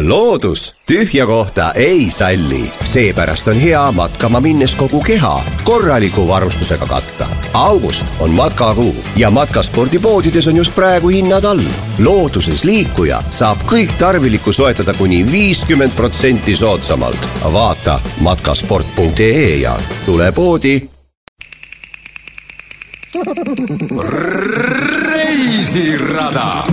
loodus tühja kohta ei salli, seepärast on hea matkama minnes kogu keha korraliku varustusega katta. august on matkakuu ja matkaspordipoodides on just praegu hinnad all. looduses liikuja saab kõik tarvilikku soetada kuni viiskümmend protsenti soodsamalt. vaata matkasport.ee ja tule poodi. reisirada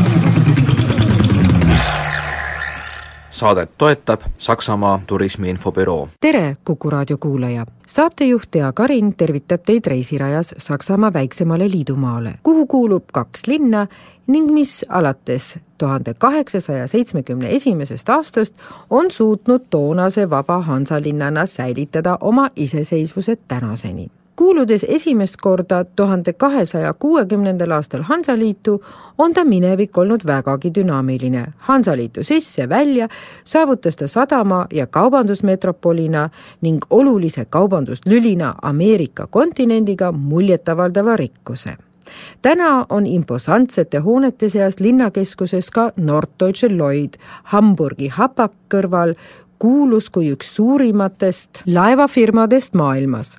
saadet toetab Saksamaa turismiinfobüroo. tere, Kuku raadio kuulaja! saatejuht Tea Karin tervitab teid reisirajas Saksamaa väiksemale liidumaale, kuhu kuulub kaks linna ning mis alates tuhande kaheksasaja seitsmekümne esimesest aastast on suutnud toonase vaba Hansalinnana säilitada oma iseseisvuse tänaseni kuuludes esimest korda tuhande kahesaja kuuekümnendal aastal Hansaliitu, on ta minevik olnud vägagi dünaamiline. Hansaliitu sisse-välja saavutas ta sadama- ja kaubandusmetropolina ning olulise kaubanduslülina Ameerika kontinendiga muljetavaldava rikkuse täna on imposantsete hoonete seas linnakeskuses ka Norddeutsche Lloyd Hamburgi hapak kõrval kuulus kui üks suurimatest laevafirmadest maailmas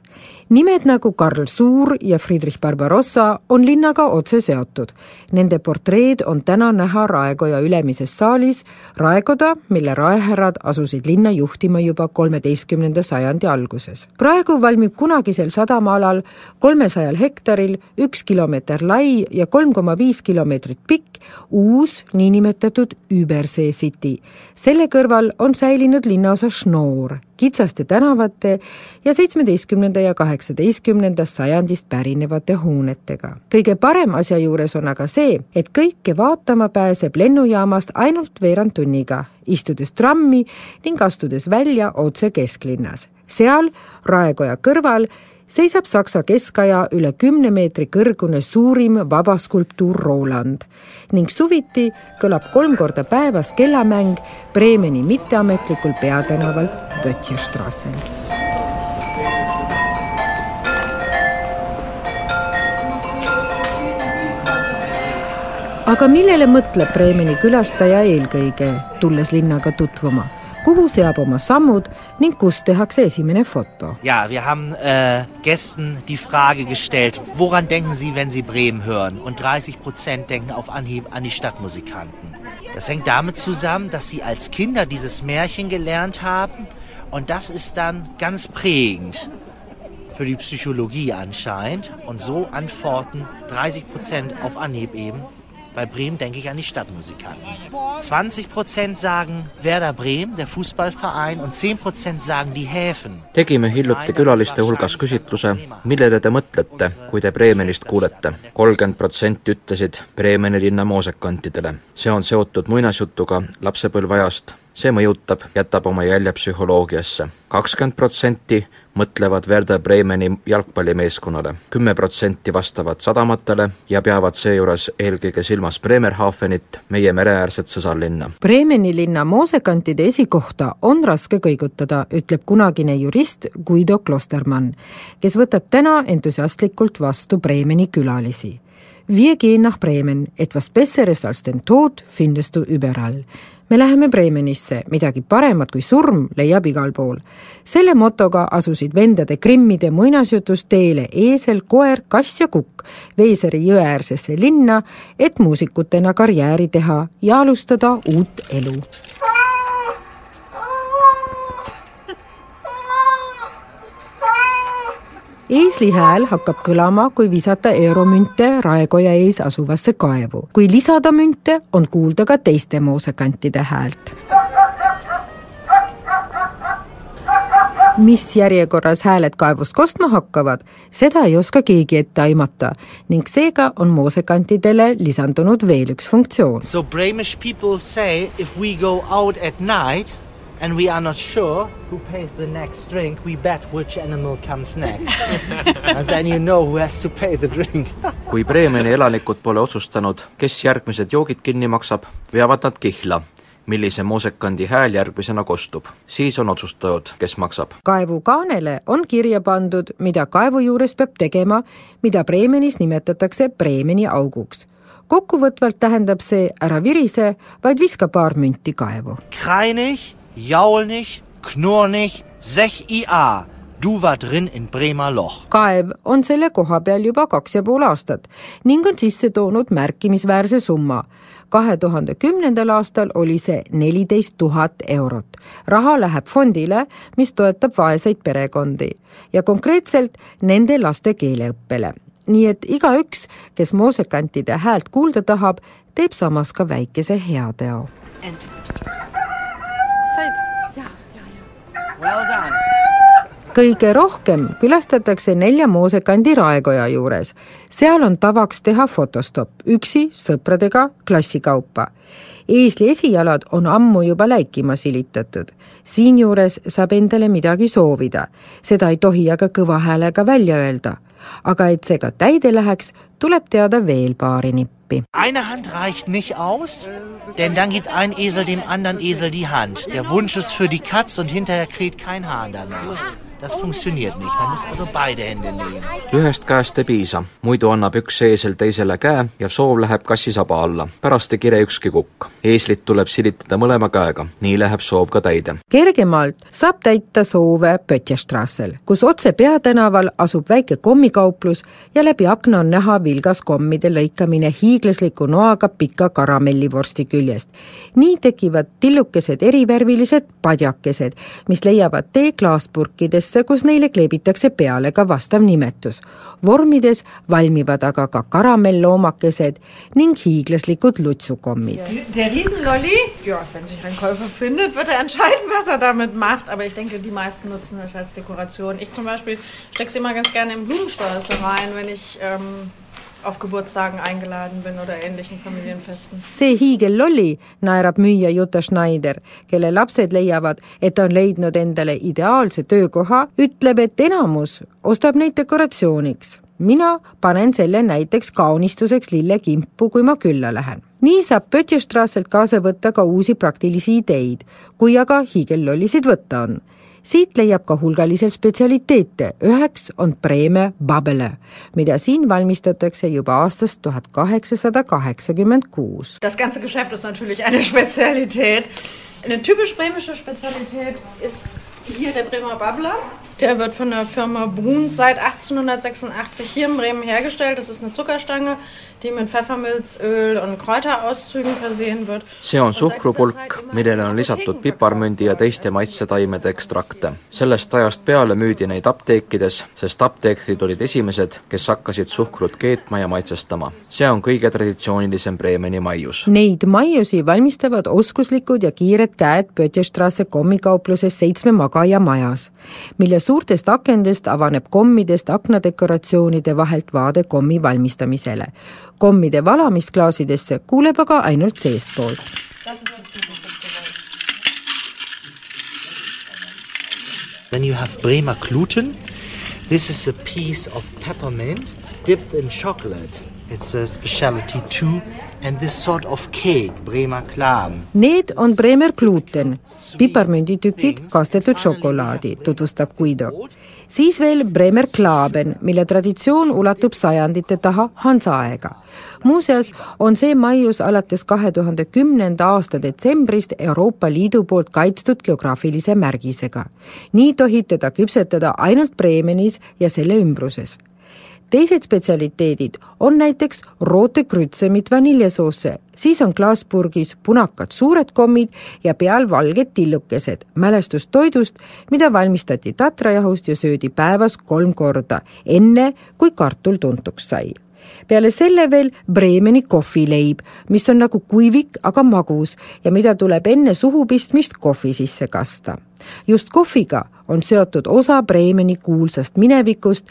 nimed nagu Karl Suur ja Friedrich Barbarossa on linnaga otse seotud. Nende portreed on täna näha Raekoja ülemises saalis, Raekoda, mille raehärrad asusid linna juhtima juba kolmeteistkümnenda sajandi alguses. praegu valmib kunagisel sadamaalal kolmesajal hektaril üks kilomeeter lai ja kolm koma viis kilomeetrit pikk uus niinimetatud Übersee City. selle kõrval on säilinud linnaosa Schnoor kitsaste tänavate ja seitsmeteistkümnenda ja kaheksateistkümnendast sajandist pärinevate hoonetega. kõige parem asja juures on aga see, et kõike vaatama pääseb lennujaamast ainult veerand tunniga, istudes trammi ning astudes välja otse kesklinnas. seal Raekoja kõrval seisab Saksa keskaja üle kümne meetri kõrgune suurim vabaskulptuur Roland ning suviti kõlab kolm korda päevas kellamäng Bremeni mitteametlikul peatänaval Böttcherstrassel. aga millele mõtleb Bremeni külastaja eelkõige, tulles linnaga tutvuma? Kuhu seab oma sammud ning kus tehakse esimene foto. Ja, wir haben äh, Gästen die Frage gestellt, woran denken Sie, wenn Sie Bremen hören? Und 30 Prozent denken auf Anhieb an die Stadtmusikanten. Das hängt damit zusammen, dass sie als Kinder dieses Märchen gelernt haben und das ist dann ganz prägend für die Psychologie anscheinend und so antworten 30 Prozent auf Anhieb eben bei Bremen denke ich an die Stadtmusikanten. 20 Prozent sagen Werder Bremen, der Fußballverein, und 10 Prozent sagen die Häfen. tegime hiljuti külaliste hulgas küsitluse, millele te mõtlete, kui te Bremenist kuulete. kolmkümmend protsenti ütlesid Bremeni linna moosekantidele. see on seotud muinasjutuga lapsepõlveajast, see mõjutab, jätab oma jälje psühholoogiasse. kakskümmend protsenti mõtlevad Werder Bremeni jalgpallimeeskonnale, kümme protsenti vastavad sadamatele ja peavad seejuures eelkõige silmas Bremerhavenit, meie mereäärset sõsarlinna. Bremeni linna moosekantide esikohta on raske kõigutada, ütleb kunagine jurist Guido Klostermann, kes võtab täna entusiastlikult vastu Bremeni külalisi Wir gehen nach Bremen, etwas Besseres als den Tod findest du überall. Me läheme Bremenisse, midagi paremat kui surm leiab igal pool. selle motoga asusid vendade Krimmide muinasjutus teele eesel, koer, kass ja kukk Veiseri jõeäärsesse linna, et muusikutena karjääri teha ja alustada uut elu eesli hääl hakkab kõlama, kui visata euromünte Raekoja ees asuvasse kaevu. kui lisada münte, on kuulda ka teiste moosekantide häält. mis järjekorras hääled kaevust kostma hakkavad, seda ei oska keegi ette aimata ning seega on moosekantidele lisandunud veel üks funktsioon. So Bremish people say if we go out at night and we are not sure who pays the next drink, we bet which animal comes next. and then you know who has to pay the drink kui Bremeni elanikud pole otsustanud, kes järgmised joogid kinni maksab, veavad nad kihla, millise moosekandi hääl järgmisena kostub. siis on otsustatud, kes maksab. kaevukaanele on kirja pandud, mida kaevu juures peab tegema, mida Bremenis nimetatakse Bremeni auguks kokkuvõtvalt tähendab see ära virise, vaid viska paar münti kaevu. Kreinig, jaulnig, knurnig, sech ia. Du war drin in Bremer Loch. kaev on selle koha peal juba kaks ja pool aastat ning on sisse toonud märkimisväärse summa. kahe tuhande kümnendal aastal oli see neliteist tuhat eurot. raha läheb fondile, mis toetab vaeseid perekondi ja konkreetselt nende laste keeleõppele. nii et igaüks, kes moosekantide häält kuulda tahab, teeb samas ka väikese heateo. Kõige rohkem külastatakse nelja moosekandi Raekoja juures. seal on tavaks teha fotostopp üksi, sõpradega, klassikaupa. eesli esijalad on ammu juba läikima silitatud. siinjuures saab endale midagi soovida, seda ei tohi aga kõva häälega välja öelda. aga et see ka täide läheks, tuleb teada veel paari nippi. Eine Hand reicht nicht aus, denn dann gibt ein Esel dem anderen Esel die Hand. Der Wunsch ist für die Katz und hinterher kräht kein Hahn danach. Das funktioniert nicht. Man muss also beide Hände nehmen. ühest käest ei piisa, muidu annab üks eesel teisele käe ja soov läheb kassisaba alla. pärast ei kire ükski kukk. eeslit tuleb silitada mõlema käega, nii läheb soov ka täide. kergemalt saab täita soove Pötjestrassel, kus otse peatänaval asub väike kommikauplus ja läbi akna on näha vilgas kommide lõikamine hiiglasliku noaga pika karamellivorsti küljest. nii tekivad tillukesed erivärvilised padjakesed, mis leiavad tee klaaspurkidesse, kus neile kleebitakse peale ka vastav nimetus. vormides valmivad aga ka karamell-loomakesed ning hiiglaslikud lutsukommid. Der Riesenlolli, ja, wenn sich ein Käufer findet, wird er entscheiden, was er damit macht. Aber ich denke, die meisten nutzen es als Dekoration. Ich zum Beispiel stecke sie immer ganz gerne im Blumensträuße rein, wenn ich ähm, auf Geburtstagen eingeladen bin oder ähnlichen Familienfesten. see hiigellolli, naerab müüja Jutta Schneider, kelle lapsed leiavad, et ta on leidnud endale ideaalse töökoha, ütleb, et enamus ostab neid dekoratsiooniks. mina panen selle näiteks kaunistuseks lillekimpu, kui ma külla lähen. nii saab Pötjestrasselt kaasa võtta ka uusi praktilisi ideid, kui aga hiigellollisid võtta on siit leiab ka hulgaliselt spetsialiteete, üheks on preemia Babele, mida siin valmistatakse juba aastast tuhat kaheksasada kaheksakümmend kuus. Das ganze Geschäft ist natürlich eine Spezialität. Eine typisch bremische Spezialität ist hier der Bremer Babbler. Der wird von der Firma Bruns seit 1886 hier in Bremen hergestellt. Das ist eine Zuckerstange, die mit Pfeffermilz, Öl und Kräuterauszügen versehen wird. see on suhkrupulk, millele on lisatud piparmündi ja teiste maitsetaimede ekstrakte. sellest ajast peale müüdi neid apteekides, sest apteekrid olid esimesed, kes hakkasid suhkrut keetma ja maitsestama. see on kõige traditsioonilisem Bremeni maius. Neid maiusi valmistavad oskuslikud ja kiired käed Pötjestrasse kommikaupluses Seitsme magaja majas, mille suurtest akendest avaneb kommidest aknadekoratsioonide vahelt vaade kommi valmistamisele. kommide valamist klaasidesse kuuleb aga ainult seestpoolt. Then you have Bremer Kluten. This is a piece of peppermint dipped in chocolate. It's a specialty too. Sort of cake. Need on Bremer gluten, piparmünditükid kastetud šokolaadi, tutvustab Guido. siis veel Bremer Klaben, mille traditsioon ulatub sajandite taha Hansa aega. muuseas on see maius alates kahe tuhande kümnenda aasta detsembrist Euroopa Liidu poolt kaitstud geograafilise märgisega. nii tohib teda küpsetada ainult Bremenis ja selle ümbruses teised spetsialiteedid on näiteks roote krütsemid vaniljesoosse, siis on klaaspurgis punakad suured kommid ja peal valged tillukesed, mälestus toidust, mida valmistati tatrajahust ja söödi päevas kolm korda, enne kui kartul tuntuks sai. Peale selle veel Bremeni kohvileib, mis on nagu kuivik, aga magus ja mida tuleb enne suhu pistmist kohvi sisse kasta. just kohviga on seotud osa Bremeni kuulsast minevikust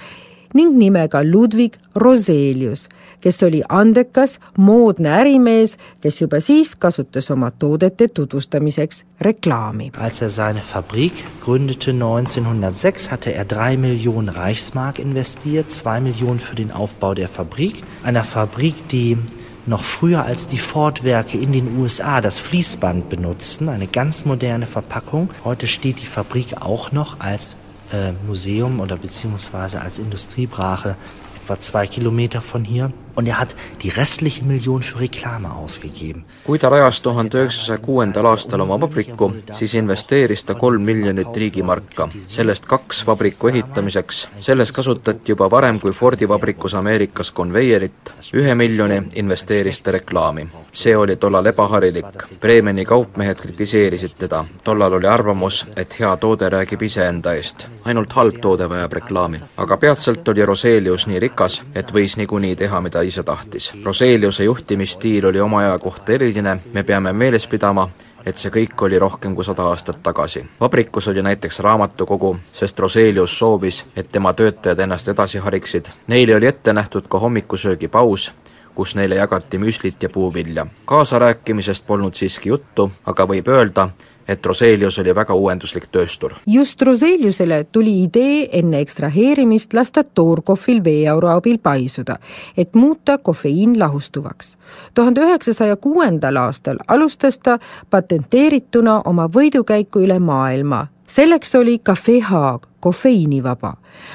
ning nimega Ludwig Roselius, kes oli andekas, moodne ärimees, kes juba siis kasutas oma toodete tutvustamiseks reklaami. Als er seine Fabrik gründete 1906, hatte er drei Millionen Reichsmark investiert, zwei Millionen für den Aufbau der Fabrik. Einer Fabrik, die noch früher als die Ford-Werke in den USA das Fließband benutzten, eine ganz moderne Verpackung. Heute steht die Fabrik auch noch als äh, Museum oder beziehungsweise als Industriebrache etwa zwei Kilometer von hier und er hat die restliche Million für Reklame ausgegeben. kui ta rajas tuhande üheksasaja kuuendal aastal oma vabriku, siis investeeris ta kolm miljonit riigimarka, sellest kaks vabriku ehitamiseks, selles kasutati juba varem kui Fordi vabrikus Ameerikas konveierit, ühe miljoni investeeris ta reklaami. see oli tollal ebaharilik, Bremeni kaupmehed kritiseerisid teda, tollal oli arvamus, et hea toode räägib iseenda eest, ainult halb toode vajab reklaami. aga peatselt oli Roselius nii rikas, et võis niikuinii teha, mida ise tahtis. Roseliuse juhtimisstiil oli oma aja kohta eriline, me peame meeles pidama, et see kõik oli rohkem kui sada aastat tagasi. vabrikus oli näiteks raamatukogu, sest Roselius soovis, et tema töötajad ennast edasi hariksid. Neile oli ette nähtud ka hommikusöögipaus, kus neile jagati müslit ja puuvilja. kaasarääkimisest polnud siiski juttu, aga võib öelda, et Roselius oli väga uuenduslik tööstur. just Roseliusele tuli idee enne ekstraheerimist lasta toorkohvil veeauru abil paisuda, et muuta kofeiin lahustuvaks. tuhande üheksasaja kuuendal aastal alustas ta patenteerituna oma võidukäiku üle maailma. selleks oli Cafe Haag, kofeiinivaba,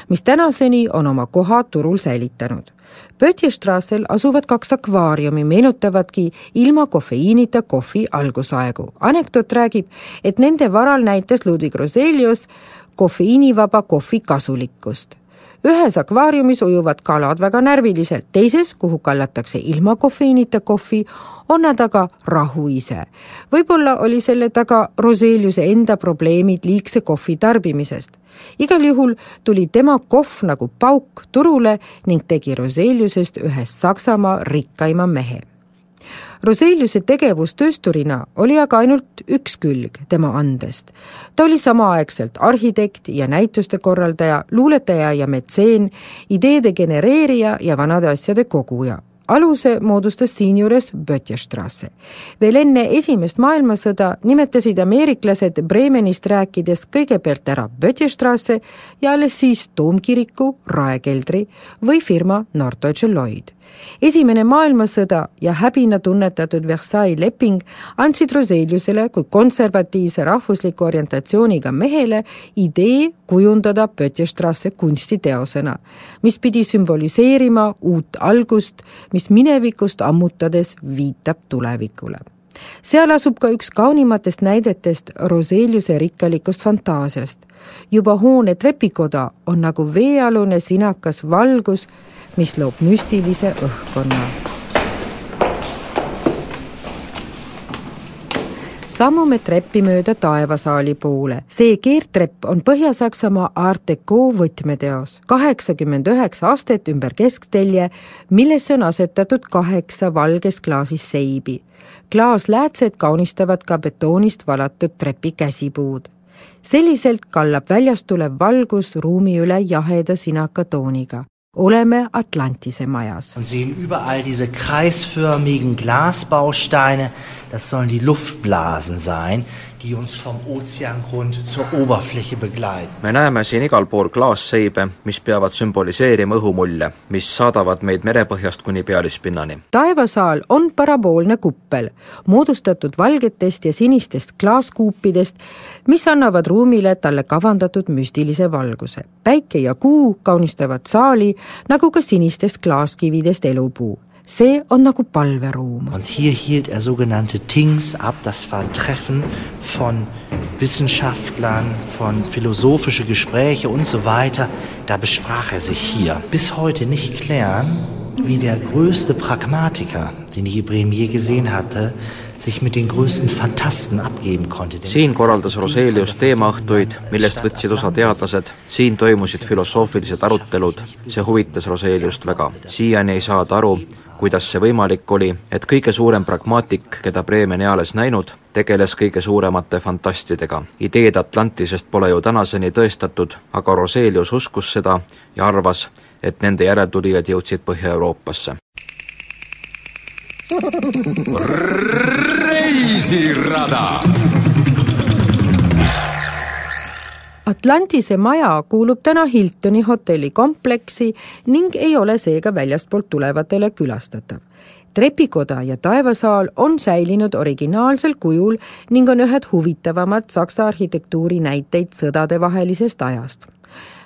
mis tänaseni on oma koha turul säilitanud Pötjestrassel asuvad kaks akvaariumi meenutavadki ilma kofeiinita kohvi algusaegu. anekdoot räägib, et nende varal näitas Ludwig Roselius kofeiinivaba kohvi kasulikkust ühes akvaariumis ujuvad kalad väga närviliselt, teises, kuhu kallatakse ilma kofeiinita kohvi, on nad aga rahu ise. võib-olla oli selle taga Roseliuse enda probleemid liigse kohvi tarbimisest. igal juhul tuli tema kohv nagu pauk turule ning tegi Roseliusest ühest Saksamaa rikkaima mehe Roseliuse tegevus töösturina oli aga ainult üks külg tema andest. ta oli samaaegselt arhitekt ja näituste korraldaja, luuletaja ja metseen, ideede genereerija ja vanade asjade koguja aluse moodustas siinjuures Böttcherstrasse. veel enne esimest maailmasõda nimetasid ameeriklased Bremenist rääkides kõigepealt ära Böttcherstrasse ja alles siis Toomkiriku, Raekeldri või firma Norddeutsche Lloyd esimene maailmasõda ja häbina tunnetatud Versailles leping andsid Roseliusele kui konservatiivse rahvusliku orientatsiooniga mehele idee kujundada Pötjestrasse kunstiteosena, mis pidi sümboliseerima uut algust, mis minevikust ammutades viitab tulevikule seal asub ka üks kaunimatest näidetest Roseliuse rikkalikust fantaasiast. juba hoone trepikoda on nagu veealune sinakas valgus, mis loob müstilise õhkkonna. sammume trepi mööda taevasaali poole. see keertrepp on Põhja-Saksamaa Art Deco võtmeteos. kaheksakümmend üheksa astet ümber kesktelje, millesse on asetatud kaheksa valges klaasis seibi. klaasläätsed kaunistavad ka betoonist valatud trepi käsipuud selliselt kallab väljast tulev valgus ruumi üle jaheda sinaka tooniga oleme Atlantise majas. Und sehen überall diese kreisförmigen Glasbausteine, das sollen die Luftblasen sein, die uns vom Ozeangrund zur Oberfläche begleiten. me näeme siin igal pool klaasseibe, mis peavad sümboliseerima õhumulle, mis saadavad meid merepõhjast kuni pealispinnani. taevasaal on paraboolne kuppel, moodustatud valgetest ja sinistest klaaskuupidest, mis annavad ruumile talle kavandatud müstilise valguse. päike ja kuu kaunistavad saali, nagu ka sinistest klaaskividest elupuu see on nagu palveruum. Und hier hielt er sogenannte Tings ab, das waren Treffen von Wissenschaftlern, von philosophische Gespräche und so weiter. Da besprach er sich hier. Bis heute nicht klären, wie der größte Pragmatiker, den die Ibrahim je gesehen hatte, sich mit den größten Fantasten abgeben konnte. siin korraldas Roselius teemaõhtuid, millest võtsid osa teadlased, siin toimusid filosoofilised arutelud, see huvitas Roseliust väga. siiani ei saada aru, kuidas see võimalik oli, et kõige suurem pragmaatik, keda Bremen eales näinud, tegeles kõige suuremate fantastidega. ideed Atlantisest pole ju tänaseni tõestatud, aga Roselius uskus seda ja arvas, et nende järeltulijad jõudsid Põhja-Euroopasse. reisirada Atlantise maja kuulub täna Hiltoni hotellikompleksi ning ei ole seega väljastpoolt tulevatele külastatav. trepikoda ja taevasaal on säilinud originaalsel kujul ning on ühed huvitavamad Saksa arhitektuuri näiteid sõdadevahelisest ajast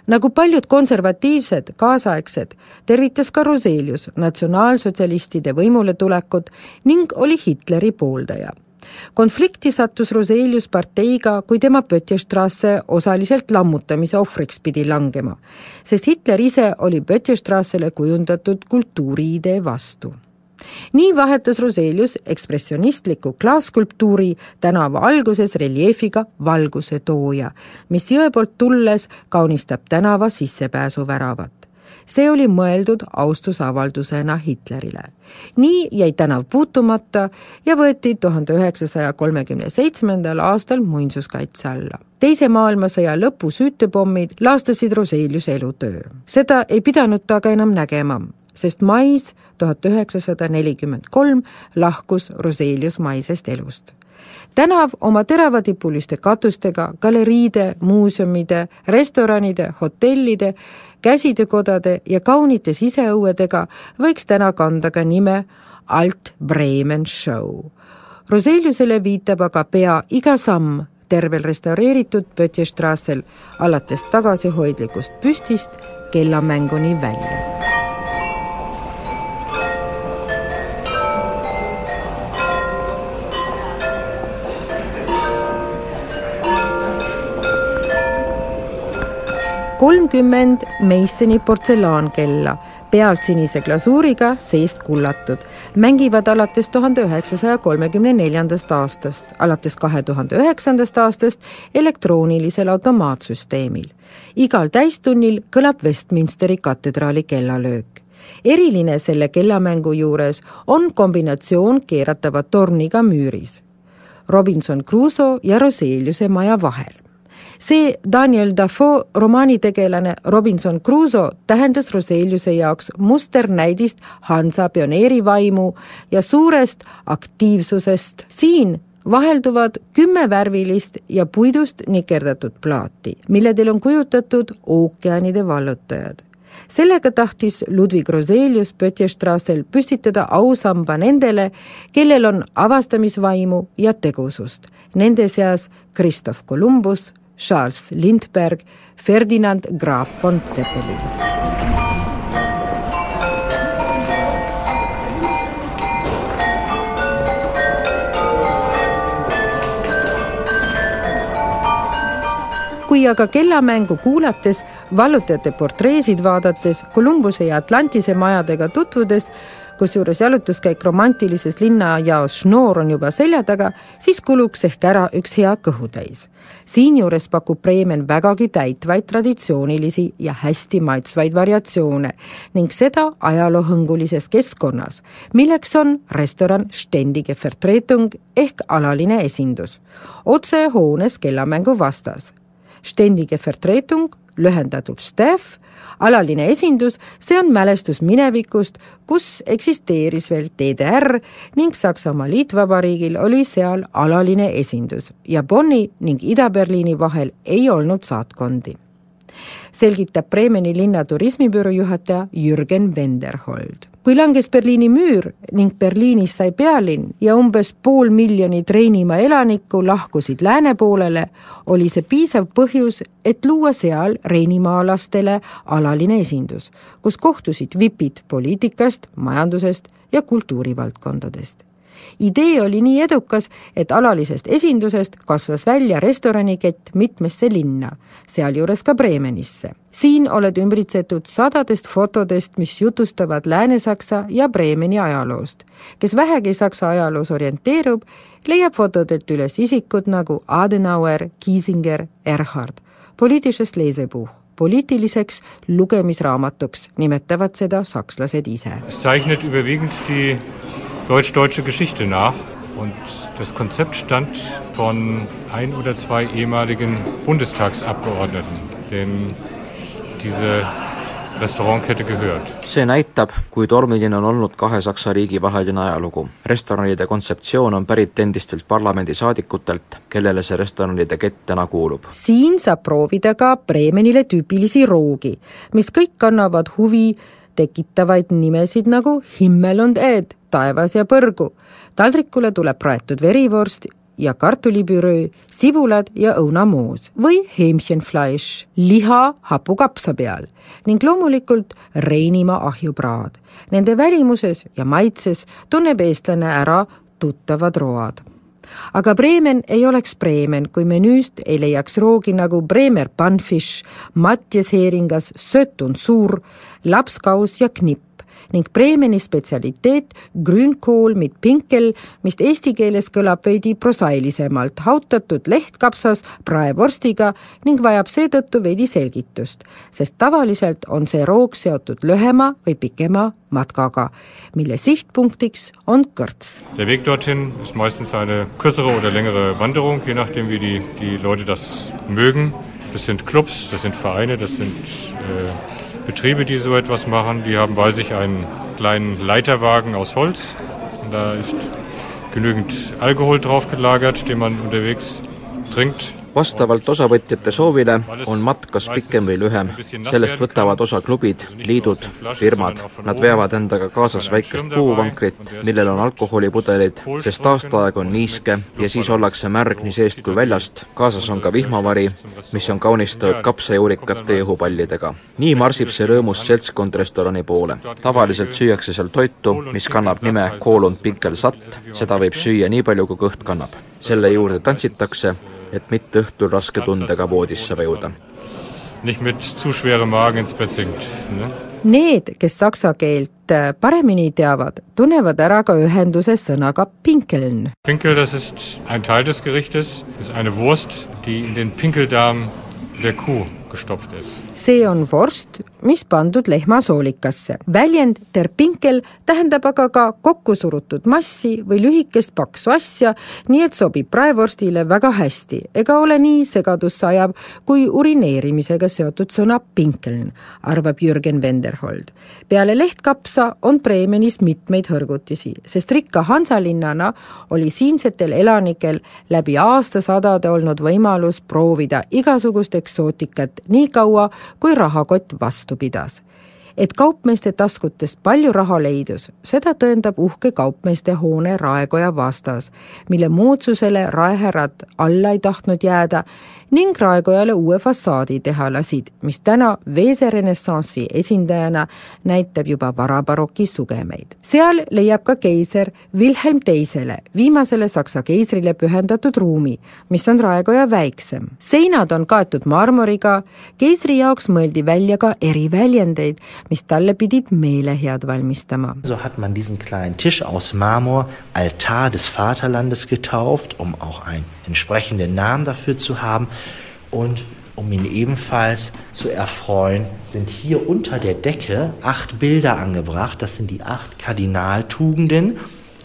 nagu paljud konservatiivsed kaasaegsed, tervitas ka Roselius natsionaalsotsialistide võimuletulekut ning oli Hitleri pooldaja konflikti sattus Roselius parteiga, kui tema Pötjestrasse osaliselt lammutamise ohvriks pidi langema, sest Hitler ise oli Pötjestrassele kujundatud kultuuriidee vastu. Nii vahetas Roselius ekspressionistliku klaasskulptuuri tänava alguses reljeefiga valguse tooja, mis jõe poolt tulles kaunistab tänava sissepääsuväravat see oli mõeldud austusavaldusena Hitlerile. nii jäi tänav puutumata ja võeti tuhande üheksasaja kolmekümne seitsmendal aastal muinsuskaitse alla. teise maailmasõja lõpu süütepommid laastasid Roseliuse elutöö. seda ei pidanud ta aga enam nägema, sest mais tuhat üheksasada nelikümmend kolm lahkus Roselius maisest elust tänav oma teravadipuliste katustega, galeriide, muuseumide, restoranide, hotellide käsitöökodade ja kaunite siseõuedega võiks täna kanda ka nime Alt Bremen Show. Roseliusele viitab aga pea iga samm tervel restaureeritud Pötjestrassel alates tagasihoidlikust püstist kellamänguni välja kolmkümmend Masoni portselaankella, pealt sinise glasuuriga, seest kullatud, mängivad alates tuhande üheksasaja kolmekümne neljandast aastast, alates kahe tuhande üheksandast aastast elektroonilisel automaatsüsteemil. igal täistunnil kõlab Westminsteri katedraali kellalöök eriline selle kellamängu juures on kombinatsioon keeratava torniga müüris. Robinson Crusoe ja Roseliuse maja vahel see Daniel Dafoe romaanitegelane Robinson Crusoe tähendas Roseliuse jaoks musternäidist Hansa pioneerivaimu ja suurest aktiivsusest. siin vahelduvad kümme värvilist ja puidust nikerdatud plaati, milledel on kujutatud ookeanide vallutajad sellega tahtis Ludwig Roselius Pötjestrassel püstitada ausamba nendele, kellel on avastamisvaimu ja tegusust. Nende seas Christoph Columbus, Charles Lindberg, Ferdinand Graf von Zeppelin. kui aga kellamängu kuulates, vallutajate portreesid vaadates, Columbuse ja Atlantise majadega tutvudes kusjuures jalutuskäik romantilises linnajaos Schnoor on juba selja taga, siis kuluks ehk ära üks hea kõhutäis. siinjuures pakub Bremen vägagi täitvaid traditsioonilisi ja hästi maitsvaid variatsioone ning seda ajaloohõngulises keskkonnas, milleks on restoran Stendige Vertretung ehk alaline esindus, otse hoones kellamängu vastas. Stendige Vertretung lühendatult STEF, alaline esindus, see on mälestus minevikust, kus eksisteeris veel DDR ning Saksamaa Liitvabariigil oli seal alaline esindus ja Bonni ning Ida-Berliini vahel ei olnud saatkondi selgitab Bremeni linna turismibüroo juhataja Jürgen Wenderhold. Kui langes Berliini müür ning Berliinis sai pealinn ja umbes pool miljonit Reinimaa elanikku lahkusid lääne poolele, oli see piisav põhjus, et luua seal reinimaalastele alaline esindus, kus kohtusid vipid poliitikast, majandusest ja kultuurivaldkondadest idee oli nii edukas, et alalisest esindusest kasvas välja restoranikett mitmesse linna, sealjuures ka Bremenisse. siin oled ümbritsetud sadadest fotodest, mis jutustavad Lääne-Saksa ja Bremeni ajaloost. kes vähegi Saksa ajaloos orienteerub, leiab fotodelt üles isikud nagu Adenauer, Kiesinger, Erhard. poliitilisest Lesebuch poliitiliseks lugemisraamatuks nimetavad seda sakslased ise. Deutsch-deutsche Geschichte nach. Und das Konzept stammt von ein oder zwei ehemaligen Bundestagsabgeordneten, denen diese restaurantkette gehört. see näitab, kui tormiline on olnud kahe Saksa riigi vaheline ajalugu. restoranide kontseptsioon on pärit endistelt parlamendisaadikutelt, kellele see restoranide kett täna kuulub. siin saab proovida ka Bremenile tüüpilisi roogi, mis kõik kannavad huvi tekitavaid nimesid nagu Himmel und Ed, taevas ja põrgu. taldrikule tuleb praetud verivorst ja kartulipüröö, sibulad ja õunamoos või Hähmchenfleisch, liha hapukapsa peal ning loomulikult Reinimaa ahjupraad. Nende välimuses ja maitses tunneb eestlane ära tuttavad road aga Bremen ei oleks Bremen, kui menüüst ei leiaks roogi nagu Bremer Panfish, Mattias Heeringas, Sötun Suur, lapskaus ja knipp ning Bremeni spetsialiteet grünkool mit pinkel, mis eesti keeles kõlab veidi prosailisemalt, hautatud lehtkapsas praevorstiga ning vajab seetõttu veidi selgitust, sest tavaliselt on see roog seotud lühema või pikema matkaga, mille sihtpunktiks on kõrts. Der Weg dorthin ist meistens eine kürzere oder längere Wanderung, je nachdem wie die, die Leute das mögen. Das sind Clubs, das sind Vereine, das sind äh, Betriebe, die so etwas machen, die haben bei sich einen kleinen Leiterwagen aus Holz. Da ist genügend Alkohol drauf gelagert, den man unterwegs trinkt. Vastavalt osavõtjate soovile on matk kas pikem või lühem. sellest võtavad osa klubid, liidud, firmad. Nad veavad endaga kaasas väikest puuvankrit, millel on alkoholipudelid, sest aastaaeg on niiske ja siis ollakse märg nii seest kui väljast. kaasas on ka vihmavari, mis on kaunistatud kapsajuurikate ja õhupallidega. nii marsib see rõõmus seltskond restorani poole. tavaliselt süüakse seal toitu, mis kannab nime Kolon Pinkel Satt, seda võib süüa nii palju, kui kõht kannab. selle juurde tantsitakse et mitte õhtul raske tundega voodisse vajuda. Nicht mit zu schwerem Magen ins Bett sinkt ne?. Need, kes saksa keelt äh, paremini teavad, tunnevad ära ka ühenduse sõnaga pinkeln. Pinkel, das ist ein Teil des Gerichtes, ist eine Wurst, die in den Pinkeldarm der Kuh gestopft ist. see on vorst, mis pandud lehmasoolikasse. väljend der pinkel tähendab aga ka kokkusurutud massi või lühikest paksu asja, nii et sobib praevorstile väga hästi ega ole nii segadusse ajav kui urineerimisega seotud sõna pinkeln, arvab Jürgen Venderhold. peale lehtkapsa on Bremenis mitmeid hõrgutisi, sest rikka Hansalinnana oli siinsetel elanikel läbi aastasadade olnud võimalus proovida igasugust eksootikat nii kaua, kui rahakott vastu pidas. Et kaupmeeste taskutest palju raha leidus, seda tõendab uhke kaupmeeste hoone Raekoja vastas, mille moodsusele raehärrad alla ei tahtnud jääda ning Raekojale uue fassaadi teha lasid, mis täna Veese renessansi esindajana näitab juba varabaroki sugemeid. seal leiab ka keiser Wilhelm Teisele, viimasele Saksa keisrile pühendatud ruumi, mis on Raekoja väiksem. seinad on kaetud marmoriga, keisri jaoks mõeldi välja ka eriväljendeid, mis talle pidid meelehead valmistama. So hat man diesen kleinen Tisch aus Marmor Altar des Vaterlandes getauft, um auch einen entsprechenden Namen dafür zu haben. Und um ihn ebenfalls zu erfreuen, sind hier unter der Decke acht Bilder angebracht. Das sind die acht Kardinaltugenden.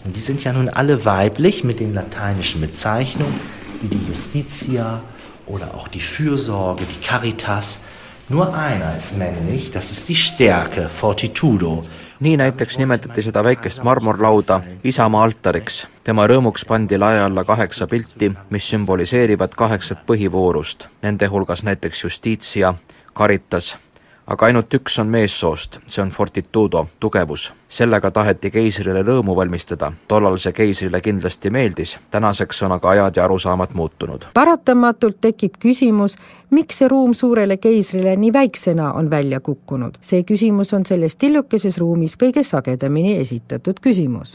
Und die sind ja nun alle weiblich mit den lateinischen Bezeichnungen, wie die Justitia oder auch die Fürsorge, die Caritas. Nur einer ist männlich, das ist die Stärke, Fortitudo. nii näiteks nimetati seda väikest marmorlauda Isamaa altariks. tema rõõmuks pandi lae alla kaheksa pilti, mis sümboliseerivad kaheksat põhivoorust, nende hulgas näiteks Justitia, Caritas, aga ainult üks on meessoost, see on Fortitudo, tugevus. sellega taheti keisrile rõõmu valmistada, tollal see keisrile kindlasti meeldis, tänaseks on aga ajad ja arusaamad muutunud. paratamatult tekib küsimus, miks see ruum suurele keisrile nii väiksena on välja kukkunud? see küsimus on selles tillukeses ruumis kõige sagedamini esitatud küsimus.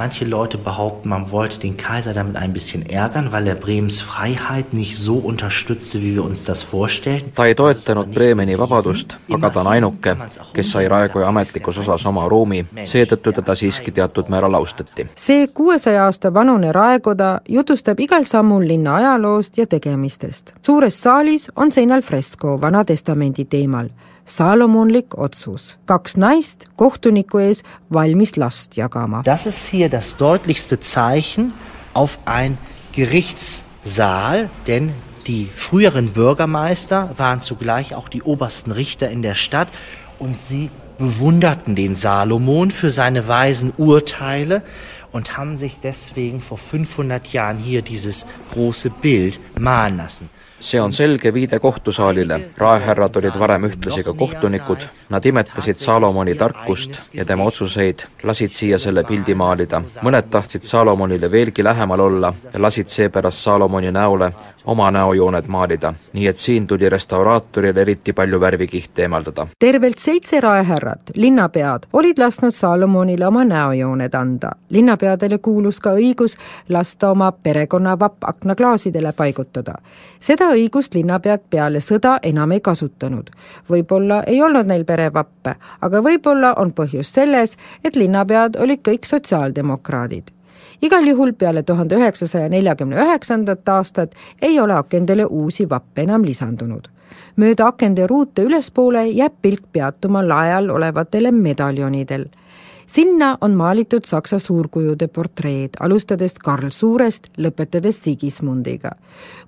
Manche Leute behaupten, man wollte den Kaiser damit ein bisschen ärgern, weil er Bremens Freiheit nicht so unterstützte, wie wir uns das vorstellten. ta ei toetanud Bremeni vabadust, aga ta on ainuke, kes sai Raekoja ametlikus osas oma ruumi, seetõttu teda siiski teatud määral austati. see kuuesaja aasta vanune raekoda jutustab igal sammul linna ajaloost ja tegemistest. suures saalis on seinal fresko Vana Testamendi teemal saalomonlik otsus. kaks naist kohtuniku ees valmis last jagama. Das ist hier das deutlichste Zeichen auf ein Gerichtssaal, denn die früheren Bürgermeister waren zugleich auch die obersten Richter in der Stadt und sie bewunderten den Salomon für seine weisen Urteile und haben sich deswegen vor 500 Jahren hier dieses große Bild malen lassen. See on selge viide kohtusaalile. raehärrad olid varem ühtlasi ka kohtunikud, nad imetasid Salomoni tarkust ja tema otsuseid, lasid siia selle pildi maalida. mõned tahtsid Salomonile veelgi lähemal olla ja lasid seepärast Salomoni näole oma näojooned maalida, nii et siin tuli restauraatoril eriti palju värvikihte eemaldada. tervelt seitse raehärrat, linnapead, olid lasknud Salomonile oma näojooned anda. linnapeadele kuulus ka õigus lasta oma perekonna vapp aknaklaasidele paigutada. seda õigust linnapead peale sõda enam ei kasutanud. võib-olla ei olnud neil perevappe, aga võib-olla on põhjus selles, et linnapead olid kõik sotsiaaldemokraadid igal juhul peale tuhande üheksasaja neljakümne üheksandat aastat ei ole akendele uusi vappe enam lisandunud. mööda akende ruute ülespoole jääb pilk peatuma lae all olevatele medaljonidel sinna on maalitud Saksa suurkujude portreed, alustades Karl Suurest, lõpetades Sigismundiga.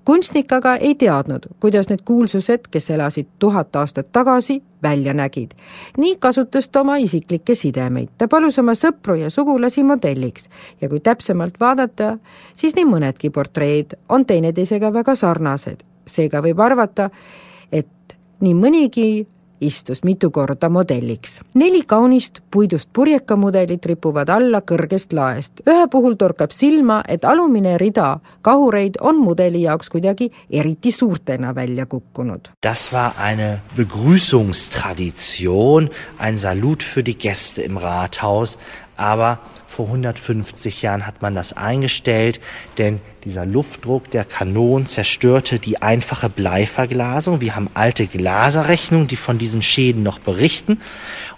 kunstnik aga ei teadnud, kuidas need kuulsused, kes elasid tuhat aastat tagasi, välja nägid. nii kasutas ta oma isiklikke sidemeid, ta palus oma sõpru ja sugulasi modelliks ja kui täpsemalt vaadata, siis nii mõnedki portreed on teineteisega väga sarnased, seega võib arvata, et nii mõnigi istus mitu korda modelliks. neli kaunist puidust purjekamudelit ripuvad alla kõrgest laest. ühe puhul torkab silma, et alumine rida kahureid on mudeli jaoks kuidagi eriti suurtena välja kukkunud. Das war eine Begrüßungstradition, ein Salut für die Gäste im Rathaus, aber vor 150 Jahren hat man das eingestellt, denn dieser Luftdruck der Kanonen zerstörte die einfache Bleiverglasung. Wir haben alte Glaserrechnungen, die von diesen Schäden noch berichten.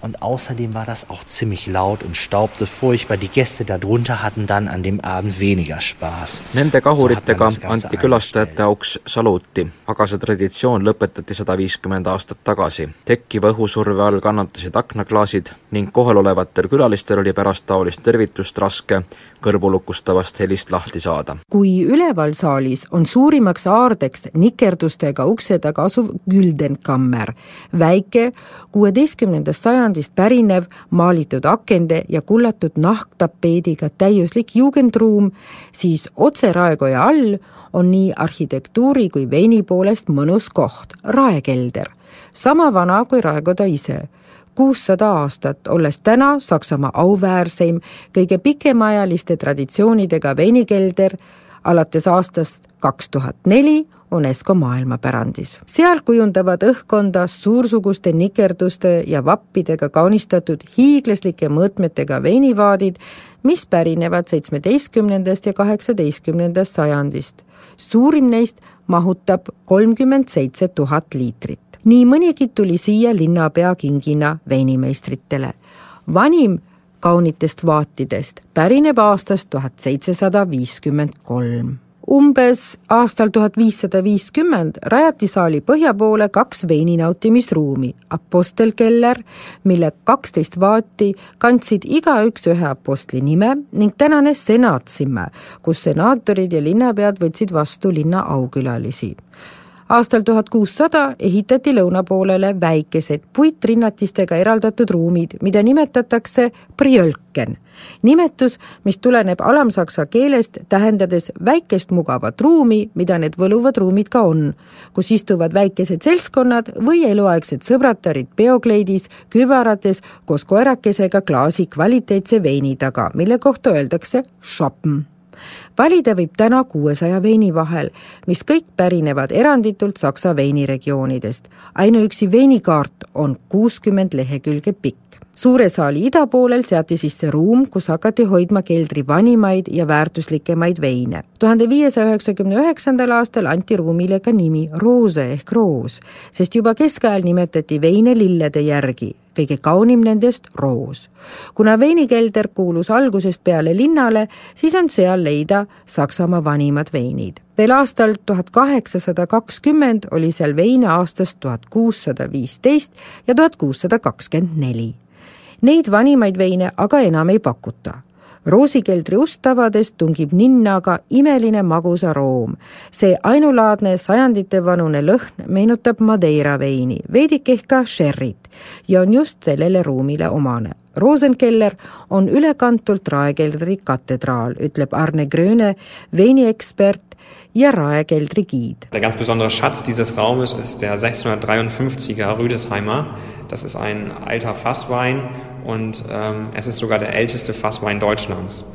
Und außerdem war das auch ziemlich laut und staubte furchtbar. Die Gäste darunter hatten dann an dem Abend weniger Spaß. Nende kahuritega so anti külastajate auks saluuti, aga see traditsioon lõpetati sada viiskümmend aastat tagasi. tekkiva õhusurve all kannatasid aknaklaasid ning kohalolevatel külalistel oli pärast taolist tervitust raske kõrvulukustavast helist lahti saada. kui üleval saalis on suurimaks aardeks nikerdustega ukse taga asuv Güldenkammer, väike kuueteistkümnendast sajandist pärinev maalitud akende ja kullatud nahktapeediga täiuslik jugendruum, siis otse raekoja all on nii arhitektuuri kui veini poolest mõnus koht, raekelder, sama vana kui raekoda ise. kuussada aastat, olles täna Saksamaa auväärseim, kõige pikemaajaliste traditsioonidega veinikelder alates aastast kaks tuhat neli UNESCO maailmapärandis. seal kujundavad õhkkonda suursuguste nikerduste ja vappidega kaunistatud hiiglaslike mõõtmetega veinivaadid, mis pärinevad seitsmeteistkümnendast ja kaheksateistkümnendast sajandist. suurim neist mahutab kolmkümmend seitse tuhat liitrit nii mõnigi tuli siia linnapea kingina veinimeistritele. vanim kaunitest vaatidest pärineb aastast tuhat seitsesada viiskümmend kolm. Umbes aastal tuhat viissada viiskümmend rajati saali põhja poole kaks veininautimisruumi, Apostelkeller, mille kaksteist vaati kandsid igaüks ühe apostli nime ning tänane senaatsimme, kus senaatorid ja linnapead võtsid vastu linna aukülalisi aastal tuhat kuussada ehitati lõuna poolele väikesed puitrinnatistega eraldatud ruumid, mida nimetatakse Priölken. nimetus, mis tuleneb alamsaksa keelest, tähendades väikest mugavat ruumi, mida need võluvad ruumid ka on, kus istuvad väikesed seltskonnad või eluaegsed sõbratarid peokleidis, kübarates koos koerakesega klaasi kvaliteetse veini taga, mille kohta öeldakse shoppen valida võib täna kuuesaja veini vahel, mis kõik pärinevad eranditult Saksa veiniregioonidest. ainuüksi veinikaart on kuuskümmend lehekülge pikk suure saali idapoolel seati sisse ruum, kus hakati hoidma keldri vanimaid ja väärtuslikemaid veine. tuhande viiesaja üheksakümne üheksandal aastal anti ruumile ka nimi Roose ehk roos, sest juba keskajal nimetati veine lillede järgi, kõige kaunim nendest roos. kuna veinikelder kuulus algusest peale linnale, siis on seal leida Saksamaa vanimad veinid. veel aastal tuhat kaheksasada kakskümmend oli seal veine aastast tuhat kuussada viisteist ja tuhat kuussada kakskümmend neli Neid vanimaid veine aga enam ei pakuta. roosikeldri ust avades tungib ninna aga imeline magusaroom. see ainulaadne sajanditevanune lõhn meenutab Madeira veini, veidike ehk ka sherryt ja on just sellele ruumile omane Rosenkeller on ülekantult Raekeldri katedraal, ütleb Arne Gröne, veiniekspert ja Raekeldri giid. Der ganz besondere Schatz dieses Raumes ist der 653er Rüdesheimer. Das ist ein alter Fasswein und ähm, es ist sogar der älteste Fasswein Deutschlands.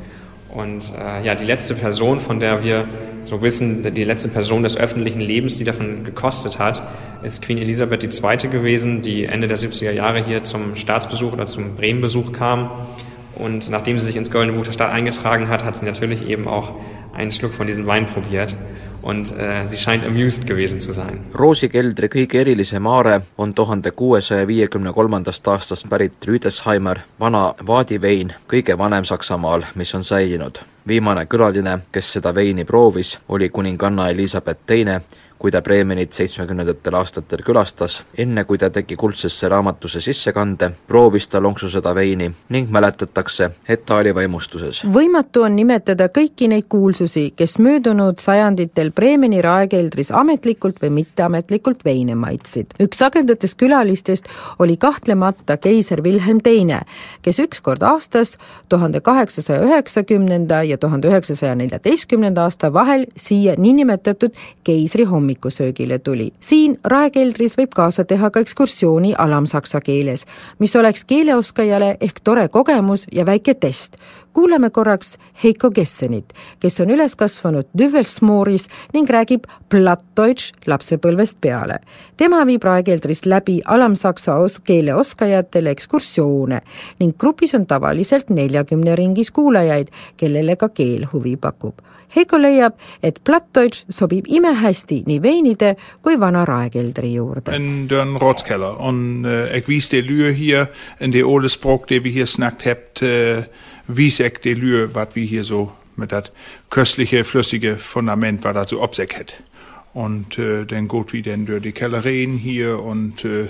Und äh, ja, die letzte Person, von der wir so wissen, die letzte Person des öffentlichen Lebens, die davon gekostet hat, ist Queen Elisabeth II. gewesen, die Ende der 70er Jahre hier zum Staatsbesuch oder zum Bremenbesuch kam. Und nachdem sie sich ins Goldene Buch der Stadt eingetragen hat, hat sie natürlich eben auch einen Schluck von diesem Wein probiert und äh, sie scheint amused gewesen zu sein. roosikeldri kõige erilisem aare on tuhande kuuesaja viiekümne kolmandast aastast pärit Rüdesheimer vana vaadivein, kõige vanem Saksamaal, mis on säilinud. viimane külaline, kes seda veini proovis, oli kuninganna Elizabeth Teine kui ta Bremenit seitsmekümnendatel aastatel külastas, enne kui ta tegi kuldsesse raamatusse sissekande, proovis ta lonksu seda veini ning mäletatakse, et ta oli vaimustuses. võimatu on nimetada kõiki neid kuulsusi, kes möödunud sajanditel Bremeni raekeldris ametlikult või mitteametlikult veine maitsid. üks sagedatest külalistest oli kahtlemata keiser Wilhelm Teine, kes üks kord aastas tuhande kaheksasaja üheksakümnenda ja tuhande üheksasaja neljateistkümnenda aasta vahel siia niinimetatud keisri hommikul hommikusöögile tuli. siin raekeldris võib kaasa teha ka ekskursiooni alamsaksa keeles, mis oleks keeleoskajale ehk tore kogemus ja väike test. Kuulame korraks Heiko Gessenit, kes on üles kasvanud Düvelsmooris ning räägib plattdeutsch lapsepõlvest peale. tema viib raekeldris läbi alamsaksa os-, keele oskajatele ekskursioone ning grupis on tavaliselt neljakümne ringis kuulajaid, kellele ka keel huvi pakub. Heiko leiab, et plattdeutsch sobib imehästi nii veinide kui vana raekeldri juurde. In den Rotskeller. Und äh, ich wies de Lühe hier in de ole Sprok, die wir hier snackt habt, äh, wies ich de Lühe, was wir hier so mit dat köstliche, flüssige Fundament, was da so obsäck hat. Und äh, dann gut wie denn durch die Kellerien hier und äh,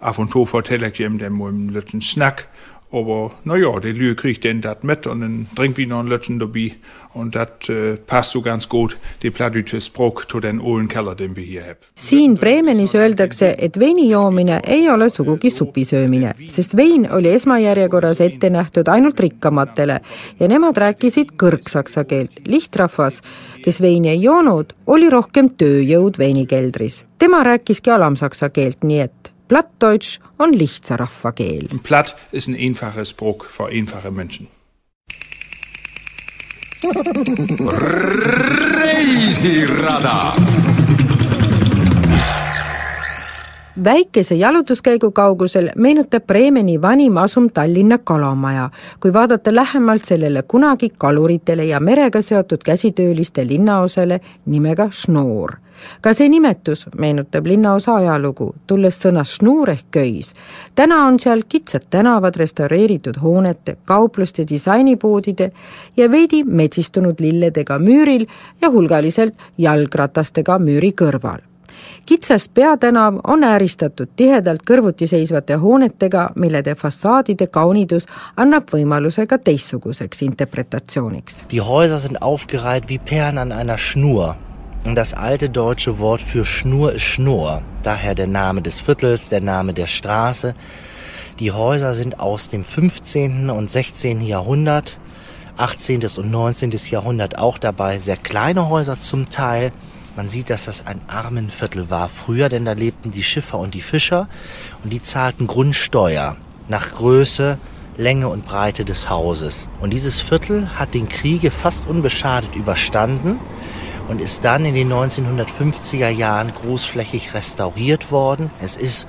ab und zu vertelle ich dann mal einen Snack. Aber naja, der Lühe kriegt denn das mit und dann trinkt wie noch einen letzten dabei. Und das äh, passt so ganz gut, die plattdeutsche Sprach, zu den ollen Keller, den wir hier haben. siin Bremenis öeldakse, et veini joomine ei ole sugugi supisöömine, sest vein oli esmajärjekorras ette nähtud ainult rikkamatele ja nemad rääkisid kõrgsaksa keelt. lihtrahvas, kes veini ei joonud, oli rohkem tööjõud veinikeldris. tema rääkiski alamsaksa keelt, nii et Plattdeutsch on lihtsa rahva keel. Platt ist ein einfacher Spruch für einfache Menschen. reisirada väikese jalutuskäigu kaugusel meenutab Bremeni vanim asum Tallinna kalamaja, kui vaadata lähemalt sellele kunagi kaluritele ja merega seotud käsitööliste linnaosale nimega Schnoor. ka see nimetus meenutab linnaosa ajalugu, tulles sõnast šnuur ehk köis. täna on seal kitsad tänavad restaureeritud hoonete, kaupluste, disainipoodide ja veidi metsistunud lilledega müüril ja hulgaliselt jalgratastega müüri kõrval kitsas peatänav on ääristatud tihedalt kõrvuti seisvate hoonetega, millede fassaadide kaunidus annab võimaluse ka teistsuguseks interpretatsiooniks. Die Häuser sind aufgereiht wie Perlen an einer Schnur. Das alte deutsche Wort für Schnur ist Schnur. Daher der Name des Viertels, der Name der Straße. Die Häuser sind aus dem 15. und 16. Jahrhundert, 18. und 19. Jahrhundert auch dabei. Sehr kleine Häuser zum Teil. Man sieht, dass das ein Armenviertel war früher, denn da lebten die Schiffer und die Fischer und die zahlten Grundsteuer nach Größe, Länge und Breite des Hauses. Und dieses Viertel hat den Kriege fast unbeschadet überstanden und ist dann in den 1950er Jahren großflächig restauriert worden. Es ist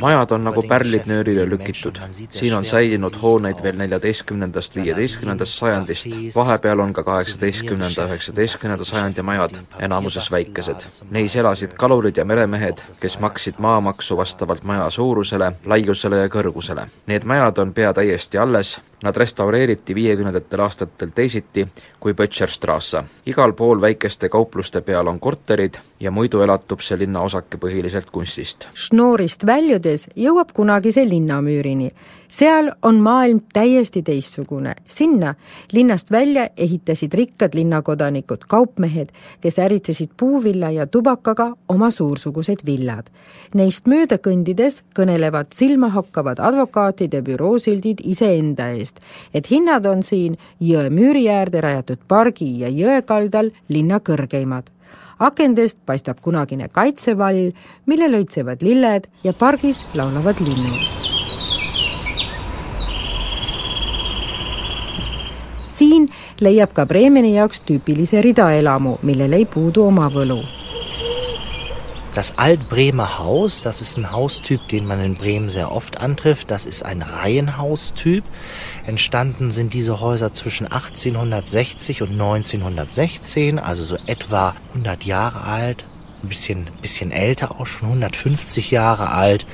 majad on nagu pärlid nöörile lükitud. siin on säilinud hooneid veel neljateistkümnendast, viieteistkümnendast sajandist, vahepeal on ka kaheksateistkümnenda, üheksateistkümnenda sajandi majad, enamuses väikesed. Neis elasid kalurid ja meremehed, kes maksid maamaksu vastavalt maja suurusele, laiusele ja kõrgusele. Need majad on pea täiesti alles, Nad restaureeriti viiekümnendatel aastatel teisiti kui Böttcherstrasse. igal pool väikeste kaupluste peal on korterid ja muidu elatub see linnaosake põhiliselt kunstist. Schnoorist väljudes jõuab kunagise linnamüürini. seal on maailm täiesti teistsugune. sinna linnast välja ehitasid rikkad linnakodanikud, kaupmehed, kes äritsesid puuvilla ja tubakaga oma suursugused villad. Neist mööda kõndides kõnelevad silmahakkavad advokaatide büroosildid iseenda eest, et hinnad on siin jõe müüri äärde rajatud pargi ja jõe kaldal linna kõrgeimad akendest paistab kunagine kaitsevall, mille lõitsevad lilled ja pargis laulavad linnud. siin leiab ka Bremeni jaoks tüüpilise ridaelamu, millel ei puudu oma võlu Das Altbremer Haus, das ist ein Haustyp, den man in Bremen sehr oft antrifft. Das ist ein Reihenhaustyp. Entstanden sind diese Häuser zwischen 1860 und 1916, also so etwa 100 Jahre alt, ein bisschen, bisschen älter auch schon, 150 Jahre alt.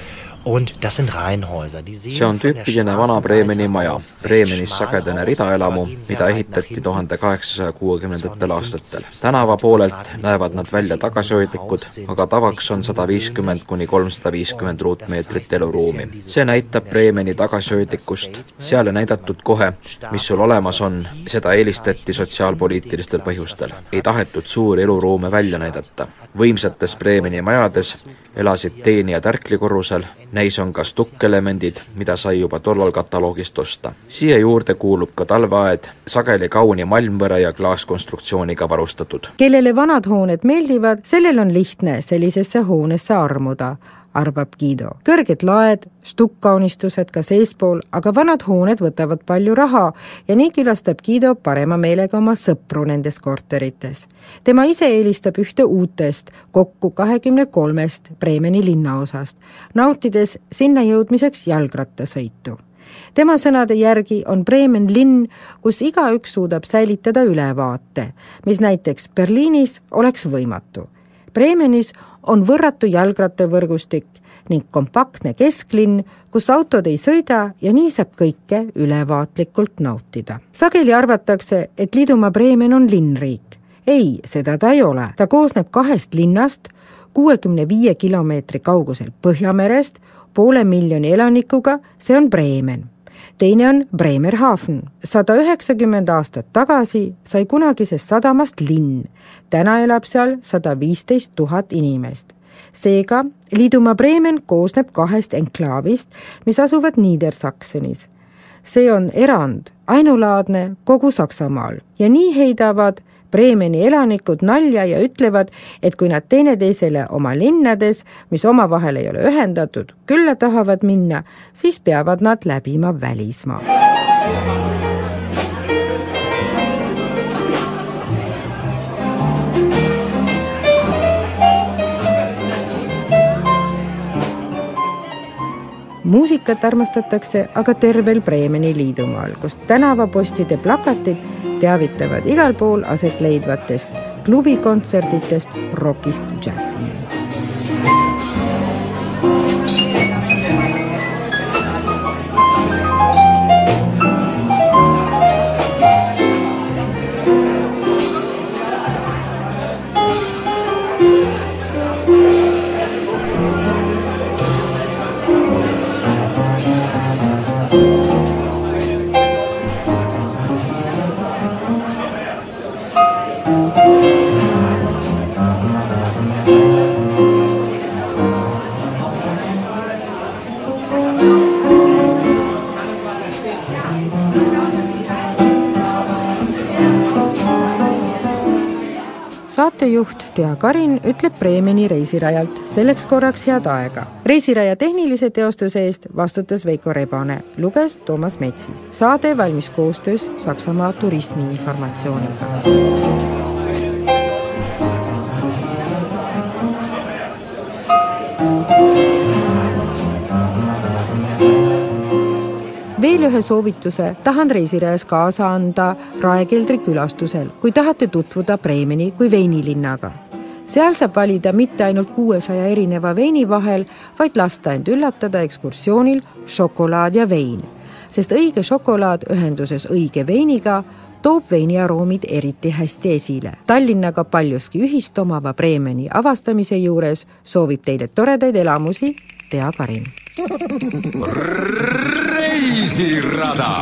See on tüüpiline vana Bremeni maja, Bremenis sagedane ridaelamu, mida ehitati tuhande kaheksasaja kuuekümnendatel aastatel. tänava poolelt näevad nad välja tagasihoidlikud, aga tavaks on sada viiskümmend kuni kolmsada viiskümmend ruutmeetrit eluruumi. see näitab Bremeni tagasihoidlikkust, seal ei näidatud kohe, mis sul olemas on, seda eelistati sotsiaalpoliitilistel põhjustel. ei tahetud suuri eluruume välja näidata. võimsates Bremeni majades elasid teenijad ärklikorrusel, neis on ka stukkelemendid, mida sai juba tollal kataloogist osta. siia juurde kuulub ka talveaed, sageli kauni malmvõre ja klaaskonstruktsiooniga varustatud. kellele vanad hooned meeldivad, sellel on lihtne sellisesse hoonesse armuda arvab Guido. kõrged laed, stukkaunistused ka seespool, aga vanad hooned võtavad palju raha ja nii külastab Guido parema meelega oma sõpru nendes korterites. tema ise eelistab ühte uutest, kokku kahekümne kolmest Bremeni linnaosast, nautides sinna jõudmiseks jalgrattasõitu tema sõnade järgi on Bremen linn, kus igaüks suudab säilitada ülevaate, mis näiteks Berliinis oleks võimatu. Bremenis on võrratu jalgrattavõrgustik ning kompaktne kesklinn, kus autod ei sõida ja nii saab kõike ülevaatlikult nautida. sageli arvatakse, et Liidumaa Bremen on linnriik. ei, seda ta ei ole, ta koosneb kahest linnast, kuuekümne viie kilomeetri kaugusel Põhjamerest, poole miljoni elanikuga, see on Bremen teine on Bremerhaven. sada üheksakümmend aastat tagasi sai kunagisest sadamast linn. täna elab seal sada viisteist tuhat inimest. seega liidumaa Bremen koosneb kahest enklaavist, mis asuvad Niedersaksenis. see on erand, ainulaadne kogu Saksamaal ja nii heidavad Bremeni elanikud nalja ja ütlevad, et kui nad teineteisele oma linnades, mis omavahel ei ole ühendatud, külla tahavad minna, siis peavad nad läbima välismaa. Muusikat armastatakse aga tervel Bremeni liidumaal, kus tänavapostide plakatid teavitavad igal pool aset leidvatest klubikontsertidest rokist džässini saatejuht Tea Karin ütleb Bremeni reisirajalt selleks korraks head aega. reisiraja tehnilise teostuse eest vastutas Veiko Rebane, luges Toomas Metsis. saade valmis koostöös Saksamaa turismiinformatsiooniga. Veel ühe soovituse tahan reisirajas kaasa anda Raekeldri külastusel, kui tahate tutvuda Bremeni kui veinilinnaga. seal saab valida mitte ainult kuuesaja erineva veini vahel, vaid lasta end üllatada ekskursioonil šokolaad ja vein, sest õige šokolaad ühenduses õige veiniga toob veiniaroomid eriti hästi esile. Tallinnaga paljuski ühist omava Bremeni avastamise juures soovib teile toredaid elamusi Tea Karin. Reisirada